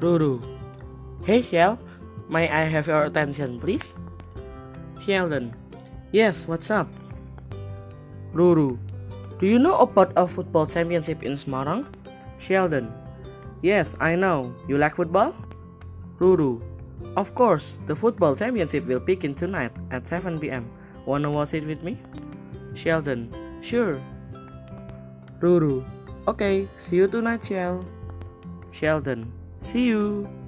Ruru. Hey Shell, may I have your attention please? Sheldon. Yes, what's up? Ruru. Do you know about a football championship in Semarang? Sheldon. Yes, I know. You like football? Ruru. Of course, the football championship will begin tonight at 7 pm. Wanna watch it with me? Sheldon. Sure. Ruru. Okay, see you tonight, Shell. Sheldon. See you.